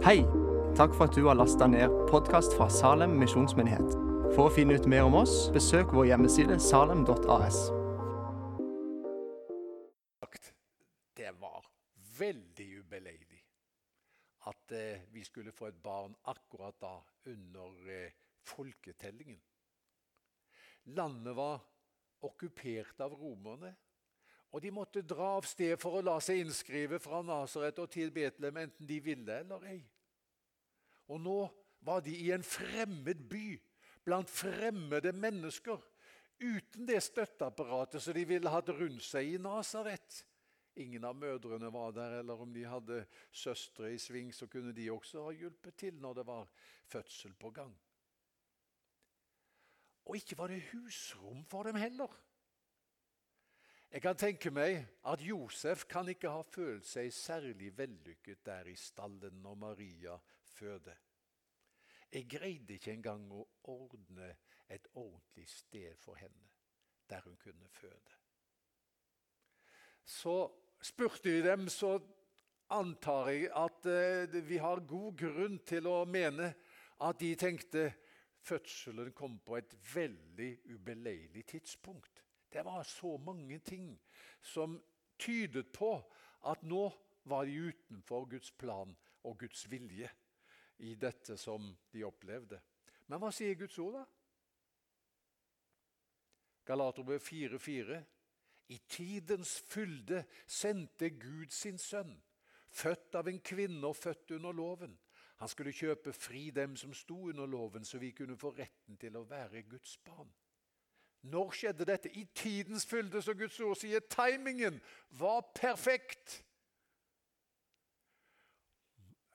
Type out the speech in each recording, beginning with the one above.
Hei! Takk for at du har lasta ned podkast fra Salem misjonsmyndighet. For å finne ut mer om oss, besøk vår hjemmeside salem.as. Det var veldig ubeleilig at eh, vi skulle få et barn akkurat da, under eh, folketellingen. Landet var okkupert av romerne. Og de måtte dra av sted for å la seg innskrive fra Nasaret og til Betlehem, enten de ville eller ei. Og nå var de i en fremmed by, blant fremmede mennesker, uten det støtteapparatet som de ville hatt rundt seg i Nasaret. Ingen av mødrene var der, eller om de hadde søstre i sving, så kunne de også ha hjulpet til når det var fødsel på gang. Og ikke var det husrom for dem heller. Jeg kan tenke meg at Josef kan ikke ha følt seg særlig vellykket der i stallen når Maria føder. Jeg greide ikke engang å ordne et ordentlig sted for henne der hun kunne føde. Så spurte vi dem, så antar jeg at eh, vi har god grunn til å mene at de tenkte fødselen kom på et veldig ubeleilig tidspunkt. Det var så mange ting som tydet på at nå var de utenfor Guds plan og Guds vilje i dette som de opplevde. Men hva sier Guds ord, da? Galaterbrev 4,4. I tidens fylde sendte Gud sin sønn, født av en kvinne og født under loven. Han skulle kjøpe fri dem som sto under loven, så vi kunne få retten til å være Guds barn. Når skjedde dette? I tidens fylde, som Guds ord sier. Timingen var perfekt.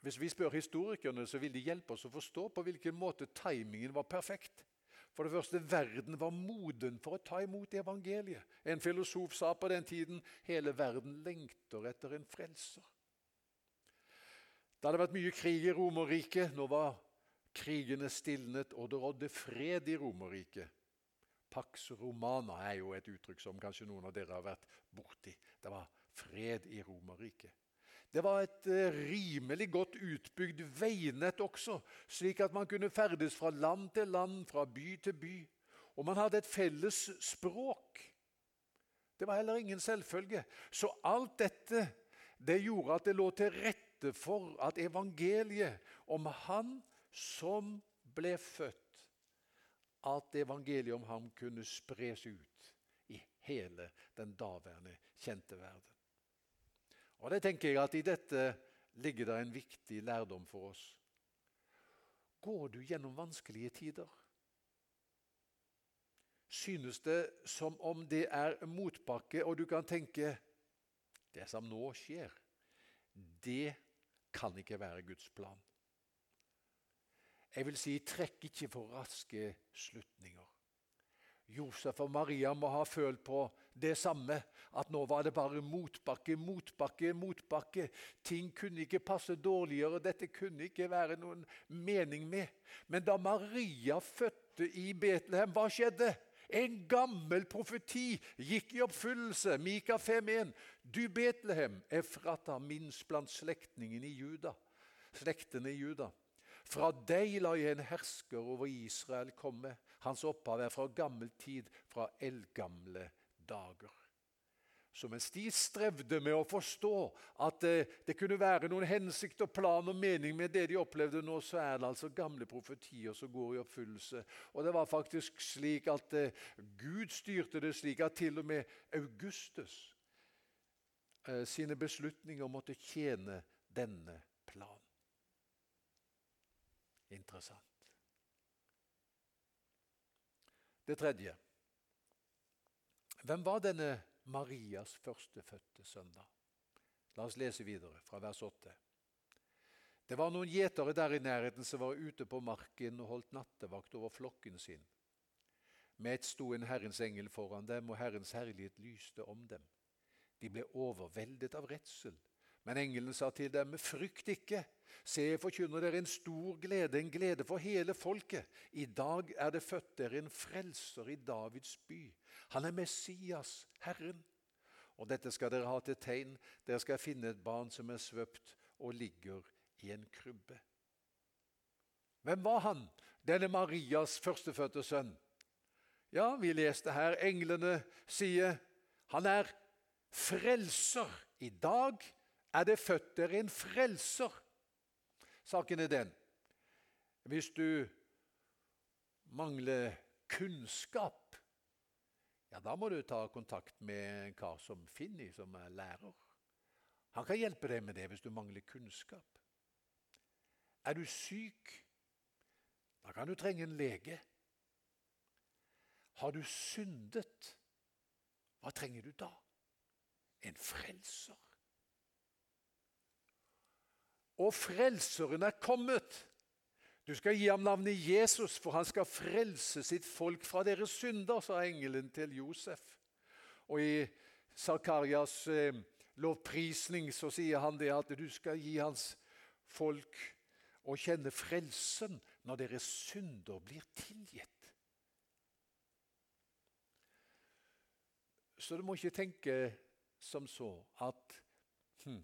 Hvis vi spør historikerne, så vil de hjelpe oss å forstå på hvilken måte timingen var perfekt. For det første, verden var moden for å ta imot evangeliet. En filosof sa på den tiden hele verden lengter etter en frelser. Det hadde vært mye krig i Romerriket. Nå var krigene stilnet, og det rådde fred i Romerriket. Pax romana er jo et uttrykk som kanskje noen av dere har vært borti. Det var fred i Romerriket. Det var et eh, rimelig godt utbygd veinett også, slik at man kunne ferdes fra land til land, fra by til by. Og man hadde et felles språk. Det var heller ingen selvfølge. Så alt dette det gjorde at det lå til rette for at evangeliet om Han som ble født at evangeliet om ham kunne spres ut i hele den daværende kjente verden. Og det tenker jeg at I dette ligger det en viktig lærdom for oss. Går du gjennom vanskelige tider? Synes det som om det er motbakke, og du kan tenke det som nå skjer, det kan ikke være Guds plan. Jeg vil si trekk ikke for raske slutninger. Josef og Maria må ha følt på det samme, at nå var det bare motbakke, motbakke, motbakke. Ting kunne ikke passe dårligere, dette kunne ikke være noen mening med. Men da Maria fødte i Betlehem, hva skjedde? En gammel profeti gikk i oppfyllelse. Mika 5,1. Du Betlehem, Efrata, minst blant slektningene i Juda. Slektene i Juda. Fra deg la jeg en hersker over Israel komme. Hans opphav er fra gammel tid, fra eldgamle dager. Så mens de strevde med å forstå at eh, det kunne være noen hensikt og plan og mening med det de opplevde nå, så er det altså gamle profetier som går i oppfyllelse. Og det var faktisk slik at eh, Gud styrte det slik at til og med Augustus eh, sine beslutninger måtte tjene denne planen. Interessant. Det tredje. Hvem var denne Marias førstefødte sønn, da? La oss lese videre fra vers 8. Det var noen gjetere der i nærheten som var ute på marken og holdt nattevakt over flokken sin. Med sto en Herrens engel foran dem, og Herrens herlighet lyste om dem. De ble overveldet av redsel. Men engelen sa til dem, frykt ikke. Se, jeg forkynner dere en stor glede, en glede for hele folket. I dag er det født dere en frelser i Davids by. Han er Messias, Herren. Og dette skal dere ha til tegn. Dere skal finne et barn som er svøpt og ligger i en krybbe. Hvem var han, denne Marias førstefødte sønn? Ja, vi leste her englene sier han er frelser. I dag er det født dere en frelser. Saken er den hvis du mangler kunnskap, ja, da må du ta kontakt med en kar som Finni, som er lærer. Han kan hjelpe deg med det hvis du mangler kunnskap. Er du syk, da kan du trenge en lege. Har du syndet, hva trenger du da? En frelser. Og frelseren er kommet. Du skal gi ham navnet Jesus, for han skal frelse sitt folk fra deres synder, sa engelen til Josef. Og i Sakarias eh, lovprisning så sier han det at du skal gi hans folk å kjenne frelsen når deres synder blir tilgitt. Så du må ikke tenke som så at hm,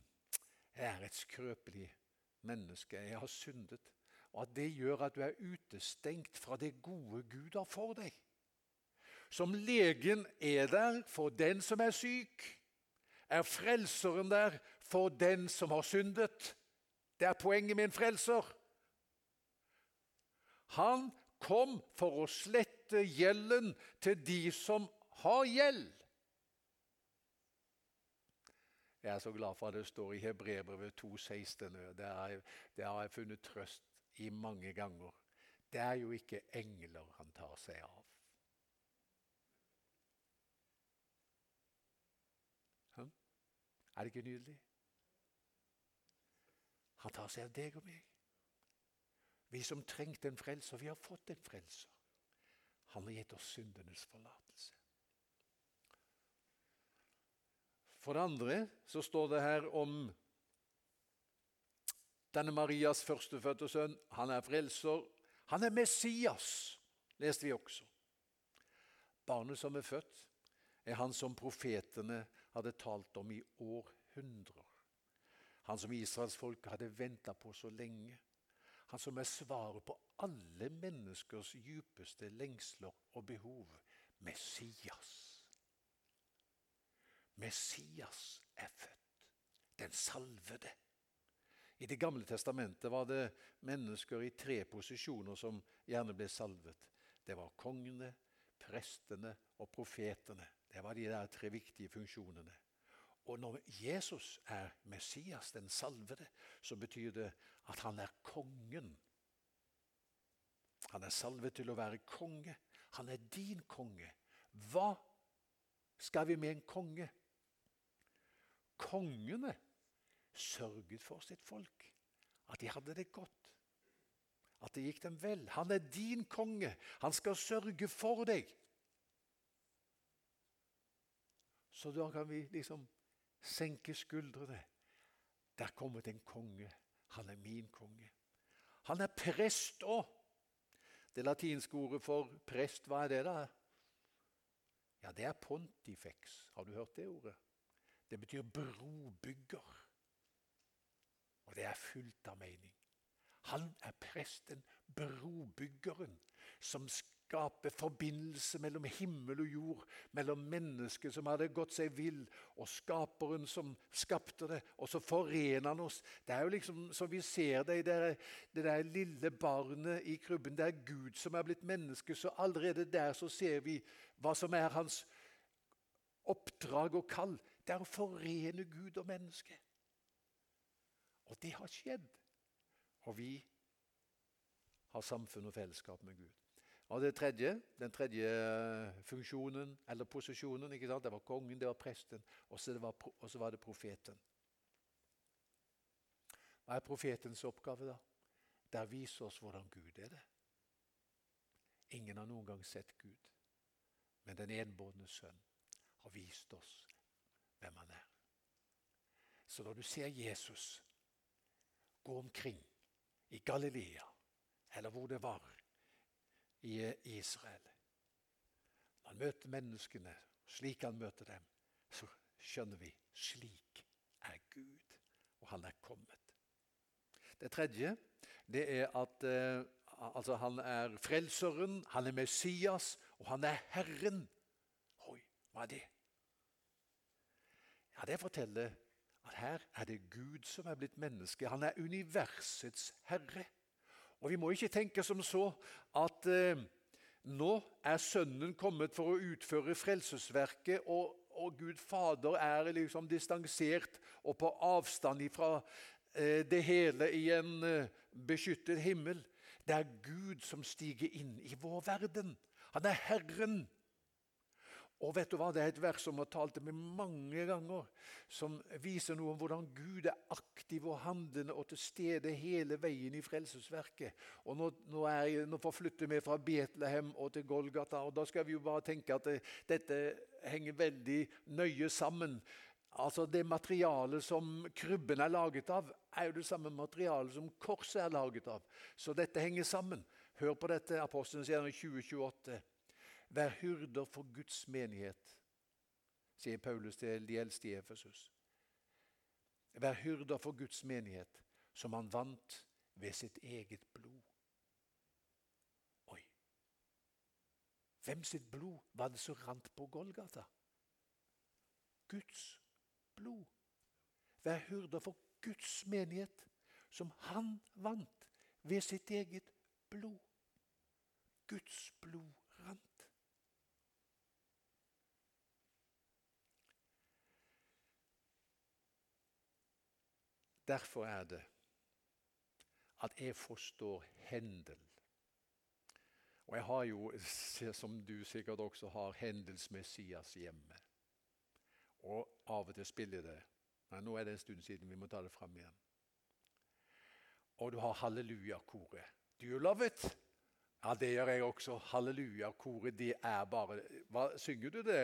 jeg er et skrøpelig menneske, jeg har syndet og at det gjør at du er utestengt fra det gode Gud har for deg. Som legen er der for den som er syk, er frelseren der for den som har syndet. Det er poenget med en frelser. Han kom for å slette gjelden til de som har gjeld. Jeg er så glad for at det står i Hebrebrevet 2,16. Det, har jeg funnet trøst i mange ganger. Det er jo ikke engler han tar seg av. Hm? Er det ikke nydelig? Han tar seg av deg og meg. Vi som trengte en frelser, vi har fått en frelser. Han har gitt oss syndenes forlatelse. For det andre så står det her om denne Marias førstefødte sønn, han er frelser. Han er Messias, leste vi også. Barnet som er født, er han som profetene hadde talt om i århundrer. Han som israelsfolket hadde venta på så lenge. Han som er svaret på alle menneskers djupeste lengsler og behov. Messias. Messias er født, den salvede. I Det gamle testamentet var det mennesker i tre posisjoner som gjerne ble salvet. Det var kongene, prestene og profetene. Det var de der tre viktige funksjonene. Og når Jesus er Messias, den salvede, så betyr det at han er kongen. Han er salvet til å være konge. Han er din konge. Hva skal vi med en konge? Kongene sørget for sitt folk. At de hadde det godt. At det gikk dem vel. Han er din konge. Han skal sørge for deg. Så da kan vi liksom senke skuldrene. Der kommet en konge. Han er min konge. Han er prest òg. Det latinske ordet for prest, hva er det, da? Ja, det er pontifex. Har du hørt det ordet? Det betyr brobygger. Og det er fullt av mening. Han er presten, brobyggeren, som skaper forbindelse mellom himmel og jord, mellom mennesket som hadde gått seg vill, og skaperen som skapte det. Og så forener han oss. Det er jo liksom som vi ser det i det, det der lille barnet i krybben. Det er Gud som er blitt menneske, så allerede der så ser vi hva som er hans oppdrag og kall. Det er å forene Gud og menneske. Og det har skjedd. Og vi har samfunn og fellesskap med Gud. Og det tredje, Den tredje funksjonen, eller posisjonen, ikke sant? det var kongen, det var presten, og så var, var, det profeten. Hva er profetens oppgave, da? Det er å vise oss hvordan Gud er det. Ingen har noen gang sett Gud, men den enbårne sønn har vist oss hvem han er. Så når du ser Jesus, gå omkring i Galilea, eller hvor det var, i Israel. Når han møter menneskene slik han møter dem, så skjønner vi slik er Gud, og han er kommet. Det tredje det er at eh, altså han er frelseren, han er Messias, og han er Herren. Oi, hva er det? Ja, Det forteller at her er det Gud som er blitt menneske. Han er universets herre. Og Vi må ikke tenke som så at eh, nå er Sønnen kommet for å utføre frelsesverket, og, og Gud Fader er liksom distansert og på avstand fra eh, det hele i en eh, beskyttet himmel. Det er Gud som stiger inn i vår verden. Han er Herren. Og vet du hva? Det er et vers som har talt med mange ganger, som viser noe om hvordan Gud er aktiv og handlende og til stede hele veien i frelsesverket. Og Nå, nå, jeg, nå forflytter vi fra Betlehem og til Golgata, og da skal vi jo bare tenke at det, dette henger veldig nøye sammen. Altså Det materialet som krybben er laget av, er jo det samme materialet som korset er laget av. Så dette henger sammen. Hør på dette, Apostelens gjerning 2028. Vær hyrder for Guds menighet, sier Paulus til de eldste i Efesus. Vær hyrder for Guds menighet, som han vant ved sitt eget blod. Oi! Hvem sitt blod var det som rant på Golgata? Guds blod. Vær hyrder for Guds menighet, som han vant ved sitt eget blod. Guds blod rant. Derfor er det at jeg forstår Hendel. Og jeg har jo, som du sikkert også har, Hendels Messias hjemme. Og av og til spiller det. Men nå er det en stund siden. Vi må ta det fram igjen. Og du har Halleluja-koret. Do you love it? Ja, det gjør jeg også. Halleluja-koret, det er bare hva, Synger du det,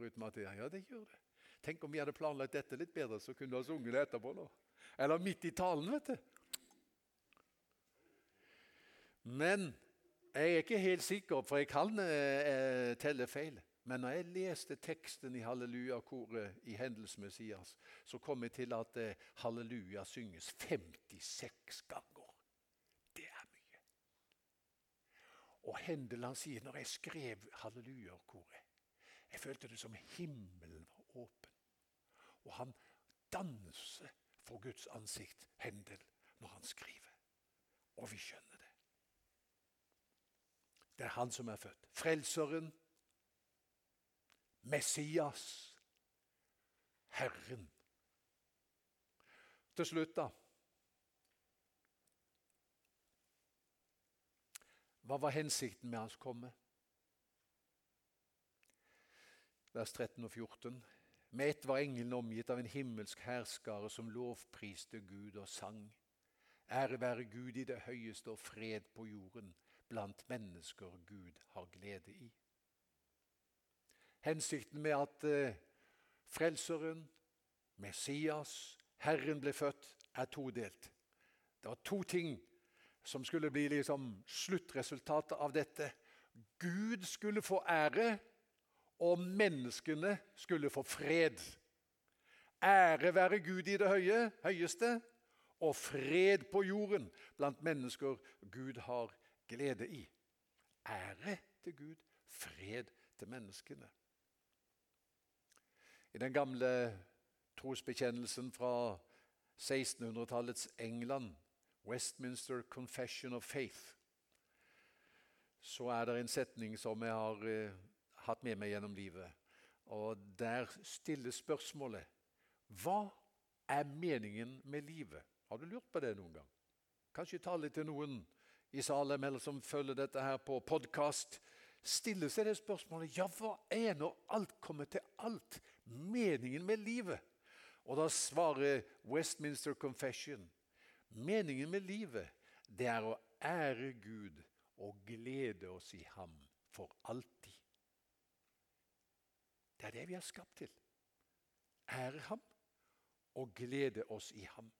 Ruth Mathea? Ja, det gjør det. Tenk om vi hadde planlagt dette litt bedre, så kunne du ha sunget det etterpå. nå. Eller midt i talen, vet du. Men jeg er ikke helt sikker, for jeg kan eh, telle feil. Men når jeg leste teksten i halleluja-koret i Hendels Messias, så kom jeg til at eh, halleluja synges 56 ganger. Det er mye. Og Hendel han sier når jeg skrev halleluja-koret Jeg følte det som himmelen var. Og han danser for Guds ansikt, Hendel, når han skriver. Og vi skjønner det. Det er han som er født. Frelseren, Messias, Herren. Til slutt, da. Hva var hensikten med hans komme? Vers 13 og 14. Med ett var engelen omgitt av en himmelsk herskare som lovpriste Gud og sang. Ære være Gud i det høyeste og fred på jorden blant mennesker Gud har glede i. Hensikten med at eh, Frelseren, Messias, Herren ble født, er todelt. Det var to ting som skulle bli liksom sluttresultatet av dette. Gud skulle få ære, og menneskene skulle få fred. Ære være Gud i det høye, høyeste, og fred på jorden blant mennesker Gud har glede i. Ære til Gud, fred til menneskene. I den gamle trosbekjennelsen fra 1600-tallets England, Westminster Confession of Faith, så er det en setning som jeg har eh, hatt med meg gjennom livet. Og Der stilles spørsmålet Hva er meningen med livet? Har du lurt på det noen gang? Kanskje ta litt til noen i Salem eller som følger dette her på podkast. Stille seg det spørsmålet ja, hva er når alt kommer til alt, meningen med livet? Og da svarer Westminster Confession meningen med livet det er å ære Gud og glede oss i ham for alltid. Det er det vi er skapt til. Ære ham og glede oss i ham.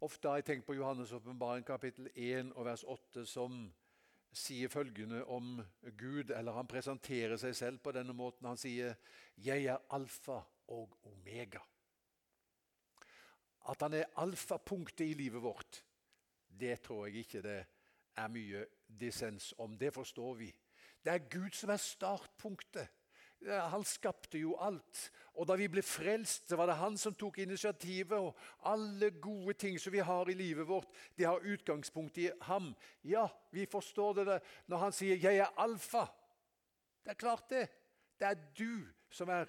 Ofte har jeg tenkt på Johannes' åpenbaring kapittel 1 og vers 8, som sier følgende om Gud, eller han presenterer seg selv på denne måten. Han sier 'Jeg er alfa og omega'. at han er alfapunktet i livet vårt, det tror jeg ikke det er mye dissens om. Det forstår vi. Det er Gud som er startpunktet. Han skapte jo alt. Og da vi ble frelst, så var det han som tok initiativet. Og alle gode ting som vi har i livet vårt, de har utgangspunkt i ham. Ja, vi forstår det når han sier 'jeg er alfa'. Det er klart, det. Det er du som er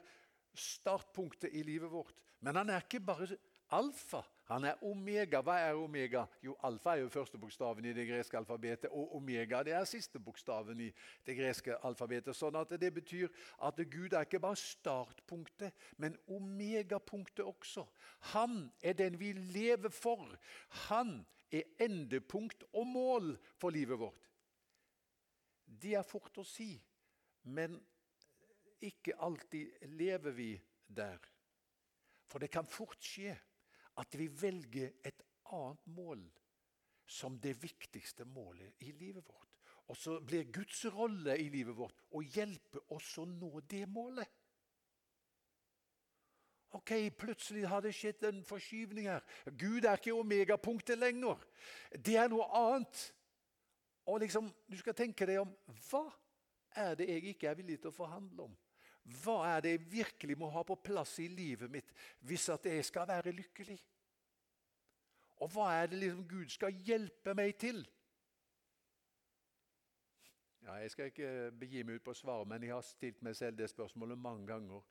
startpunktet i livet vårt. Men han er ikke bare alfa. Han er omega. Hva er omega? Jo, Alfa er jo første bokstaven i det greske alfabetet, og omega det er siste bokstaven i det greske alfabetet. Sånn at Det betyr at Gud er ikke bare startpunktet, men omegapunktet også. Han er den vi lever for. Han er endepunkt og mål for livet vårt. Det er fort å si, men ikke alltid lever vi der. For det kan fort skje at vi velger et annet mål som det viktigste målet i livet vårt. Og så blir Guds rolle i livet vårt å hjelpe oss å nå det målet. Ok, Plutselig har det skjedd en forskyvning her. Gud er ikke omegapunktet lenger. Det er noe annet. Og liksom, Du skal tenke deg om hva er det jeg ikke er villig til å forhandle om? Hva er det jeg virkelig må ha på plass i livet mitt hvis at jeg skal være lykkelig? Og hva er det liksom Gud skal hjelpe meg til? Ja, jeg skal ikke begi meg ut på svaret, men jeg har stilt meg selv det spørsmålet mange ganger.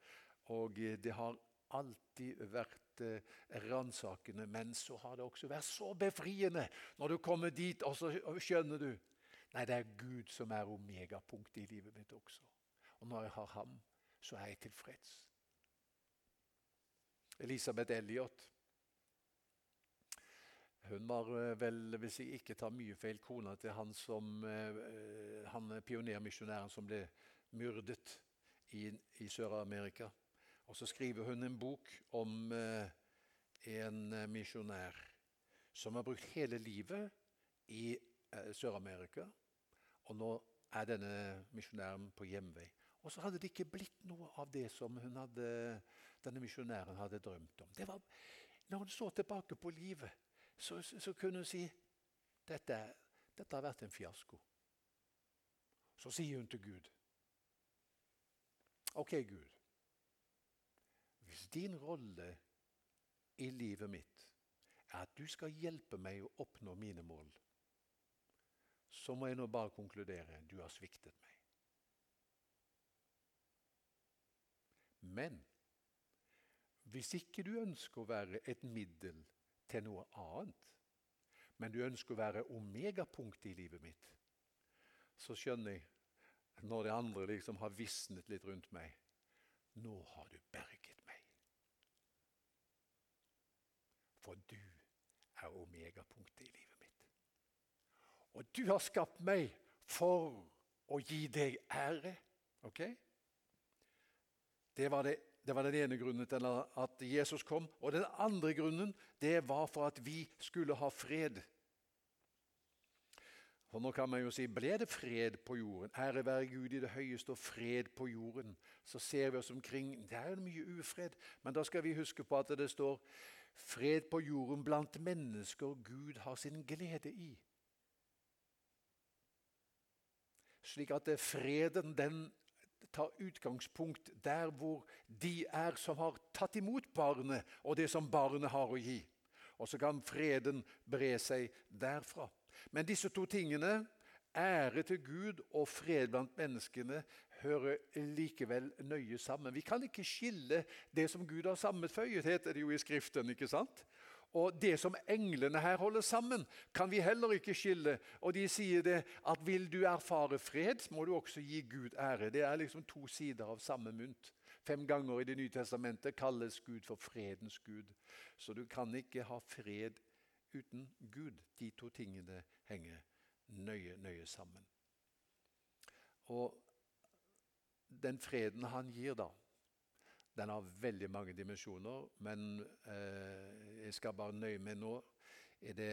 Og det har alltid vært eh, ransakende, men så har det også vært så befriende når du kommer dit, og så skjønner du Nei, det er Gud som er omegapunktet i livet mitt også. Og når jeg har ham, så er jeg tilfreds. Elisabeth Elliot hun var eh, vel, hvis jeg ikke tar mye feil, kona til han, som, eh, han pionermisjonæren som ble myrdet i, i Sør-Amerika. Og Så skriver hun en bok om eh, en misjonær som har brukt hele livet i Sør-Amerika. Og nå er denne misjonæren på hjemvei. Og så hadde det ikke blitt noe av det som hadde, denne misjonæren hadde drømt om. Var, når hun så tilbake på livet, så, så kunne hun si dette, dette har vært en fiasko. Så sier hun til Gud Ok, Gud. Hvis din rolle i livet mitt er at du skal hjelpe meg å oppnå mine mål, så må jeg nå bare konkludere du har sviktet meg. Men hvis ikke du ønsker å være et middel til noe annet, men du ønsker å være omegapunktet i livet mitt, så skjønner jeg, når det andre liksom har visnet litt rundt meg Nå har du berget meg. For du er omegapunktet i livet mitt. Og du har skapt meg for å gi deg ære. ok? Det var, det, det var, den ene grunnen til at Jesus kom. Og den andre grunnen det var for at vi skulle ha fred. For nå kan man jo si ble det fred på jorden? Ære være Gud i det høyeste og fred på jorden. Så ser vi oss omkring. Det er jo mye ufred. Men da skal vi huske på at det står fred på jorden blant mennesker Gud har sin glede i. Slik at freden den tar utgangspunkt der hvor de er som har tatt imot barnet, og det som barnet har å gi. Og så kan freden bre seg derfra. Men disse to tingene, ære til Gud og fred blant menneskene, hører likevel nøye sammen. Vi kan ikke skille det som Gud har sammenføyet, heter det jo i Skriften. ikke sant? Og det som englene her holder sammen, kan vi heller ikke skille. Og de sier det at vil du erfare fred, må du også gi Gud ære. Det er liksom to sider av samme mynt. Fem ganger i Det nye testamentet kalles Gud for fredens Gud. Så du kan ikke ha fred uten Gud. De to tingene henger nøye, nøye sammen. Og den freden han gir, da den har veldig mange dimensjoner, men eh, jeg skal bare nøye meg nå er det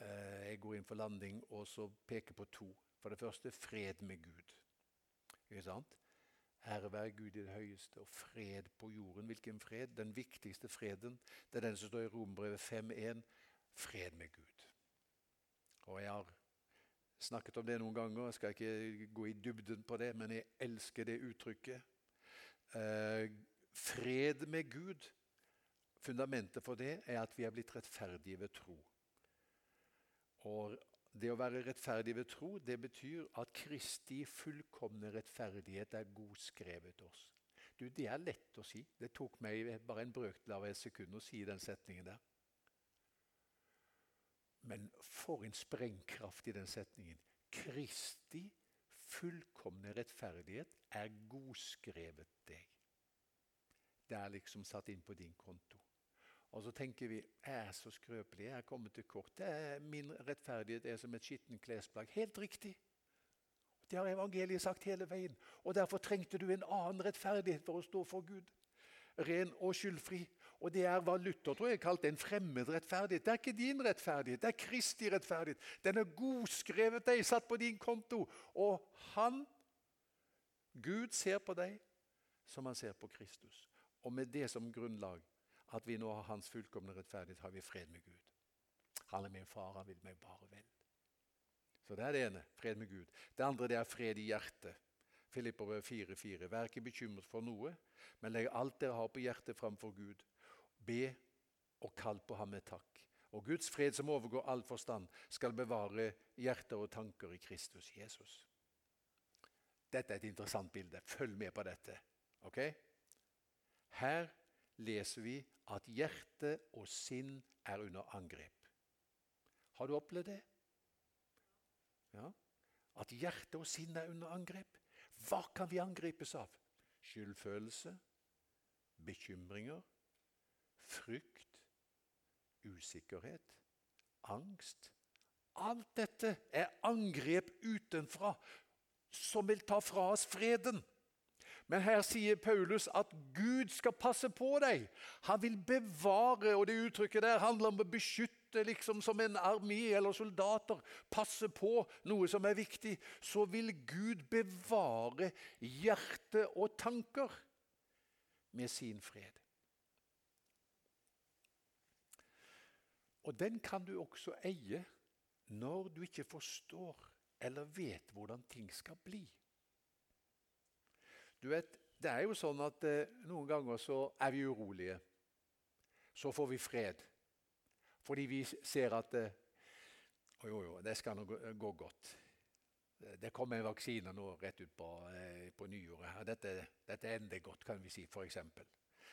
eh, jeg går inn for landing og så peker på to. For det første fred med Gud. Ikke sant? Ære være Gud i det høyeste, og fred på jorden. Hvilken fred? Den viktigste freden. Det er den som står i Rombrevet 5.1. Fred med Gud. Og jeg har snakket om det noen ganger, jeg skal ikke gå i dybden på det, men jeg elsker det uttrykket. Eh, fred med Gud. Fundamentet for det er at vi er blitt rettferdige ved tro. Og det å være rettferdig ved tro, det betyr at Kristi fullkomne rettferdighet er godskrevet oss. Du, Det er lett å si. Det tok meg bare en brøkdel av et sekund å si den setningen der. Men for en sprengkraft i den setningen. Kristi fullkomne rettferdighet er godskrevet deg. Det er liksom satt inn på din konto. Og så tenker vi jeg er så skrøpelig, jeg er kommet til kort. min rettferdighet er som et skittent klesplagg. Helt riktig. Det har evangeliet sagt hele veien. Og Derfor trengte du en annen rettferdighet for å stå for Gud. Ren og skyldfri. Og Det er hva Luther tror jeg kalte en fremmed rettferdighet. Det er ikke din rettferdighet, det er Kristi rettferdighet. Den er godskrevet deg, satt på din konto. Og han, Gud, ser på deg som han ser på Kristus. Og med det som grunnlag at vi nå har Hans fullkomne rettferdighet, har vi fred med Gud. Han er min far, han vil meg bare vel. Så Det er det ene. Fred med Gud. Det andre det er fred i hjertet. Filipper 4,4. Vær ikke bekymret for noe, men legg alt dere har på hjertet framfor Gud. Be og kall på ham med takk. Og Guds fred, som overgår all forstand, skal bevare hjerter og tanker i Kristus Jesus. Dette er et interessant bilde. Følg med på dette. ok? Her leser vi at hjerte og sinn er under angrep. Har du opplevd det? Ja. At hjerte og sinn er under angrep. Hva kan vi angripes av? Skyldfølelse, bekymringer, frykt, usikkerhet, angst. Alt dette er angrep utenfra som vil ta fra oss freden. Men her sier Paulus at Gud skal passe på deg. Han vil bevare, og det uttrykket der handler om å beskytte, liksom som en armé eller soldater. Passe på noe som er viktig. Så vil Gud bevare hjerte og tanker med sin fred. Og den kan du også eie når du ikke forstår eller vet hvordan ting skal bli. Du vet, Det er jo sånn at eh, noen ganger så er vi urolige. Så får vi fred. Fordi vi ser at eh, Jo, jo, det skal nå gå, gå, godt. Det kommer en vaksine nå rett ut på, eh, på nyåret. Dette, dette ender godt, kan vi si, f.eks.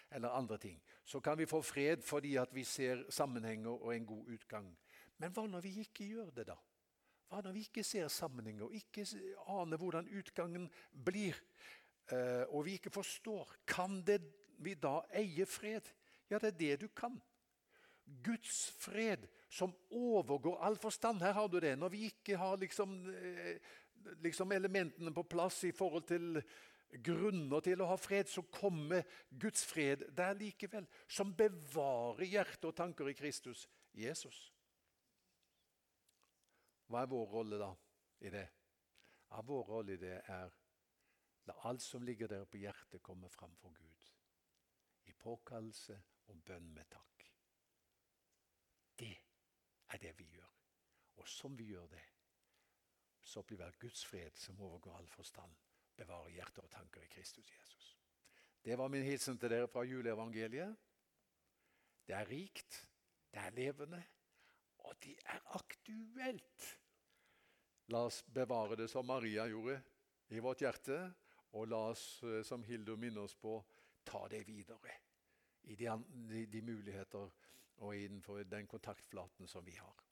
Eller andre ting. Så kan vi få fred fordi at vi ser sammenhenger og en god utgang. Men hva når vi ikke gjør det, da? Hva når vi ikke ser sammenhenger, og ikke aner hvordan utgangen blir? Eh, og vi ikke forstår, kan det, vi da eie fred? Ja, det er det du kan. Guds fred som overgår all forstand. Her har du det. Når vi ikke har liksom, eh, liksom elementene på plass i forhold til grunner til å ha fred, så kommer Guds fred der likevel. Som bevarer hjerte og tanker i Kristus Jesus. Hva er vår rolle da i det? Ja, vår rolle i det er La alt som ligger der på hjertet, komme fram for Gud. I påkallelse og bønn med takk. Det er det vi gjør. Og som vi gjør det, så blir det Guds fred som overgår all forstand, bevarer hjerter og tanker i Kristus Jesus. Det var min hilsen til dere fra juleevangeliet. Det er rikt, det er levende, og det er aktuelt. La oss bevare det som Maria gjorde i vårt hjerte. Og la oss, eh, som Hildur minner oss på, ta det videre i de, de, de muligheter og innenfor den kontaktflaten som vi har.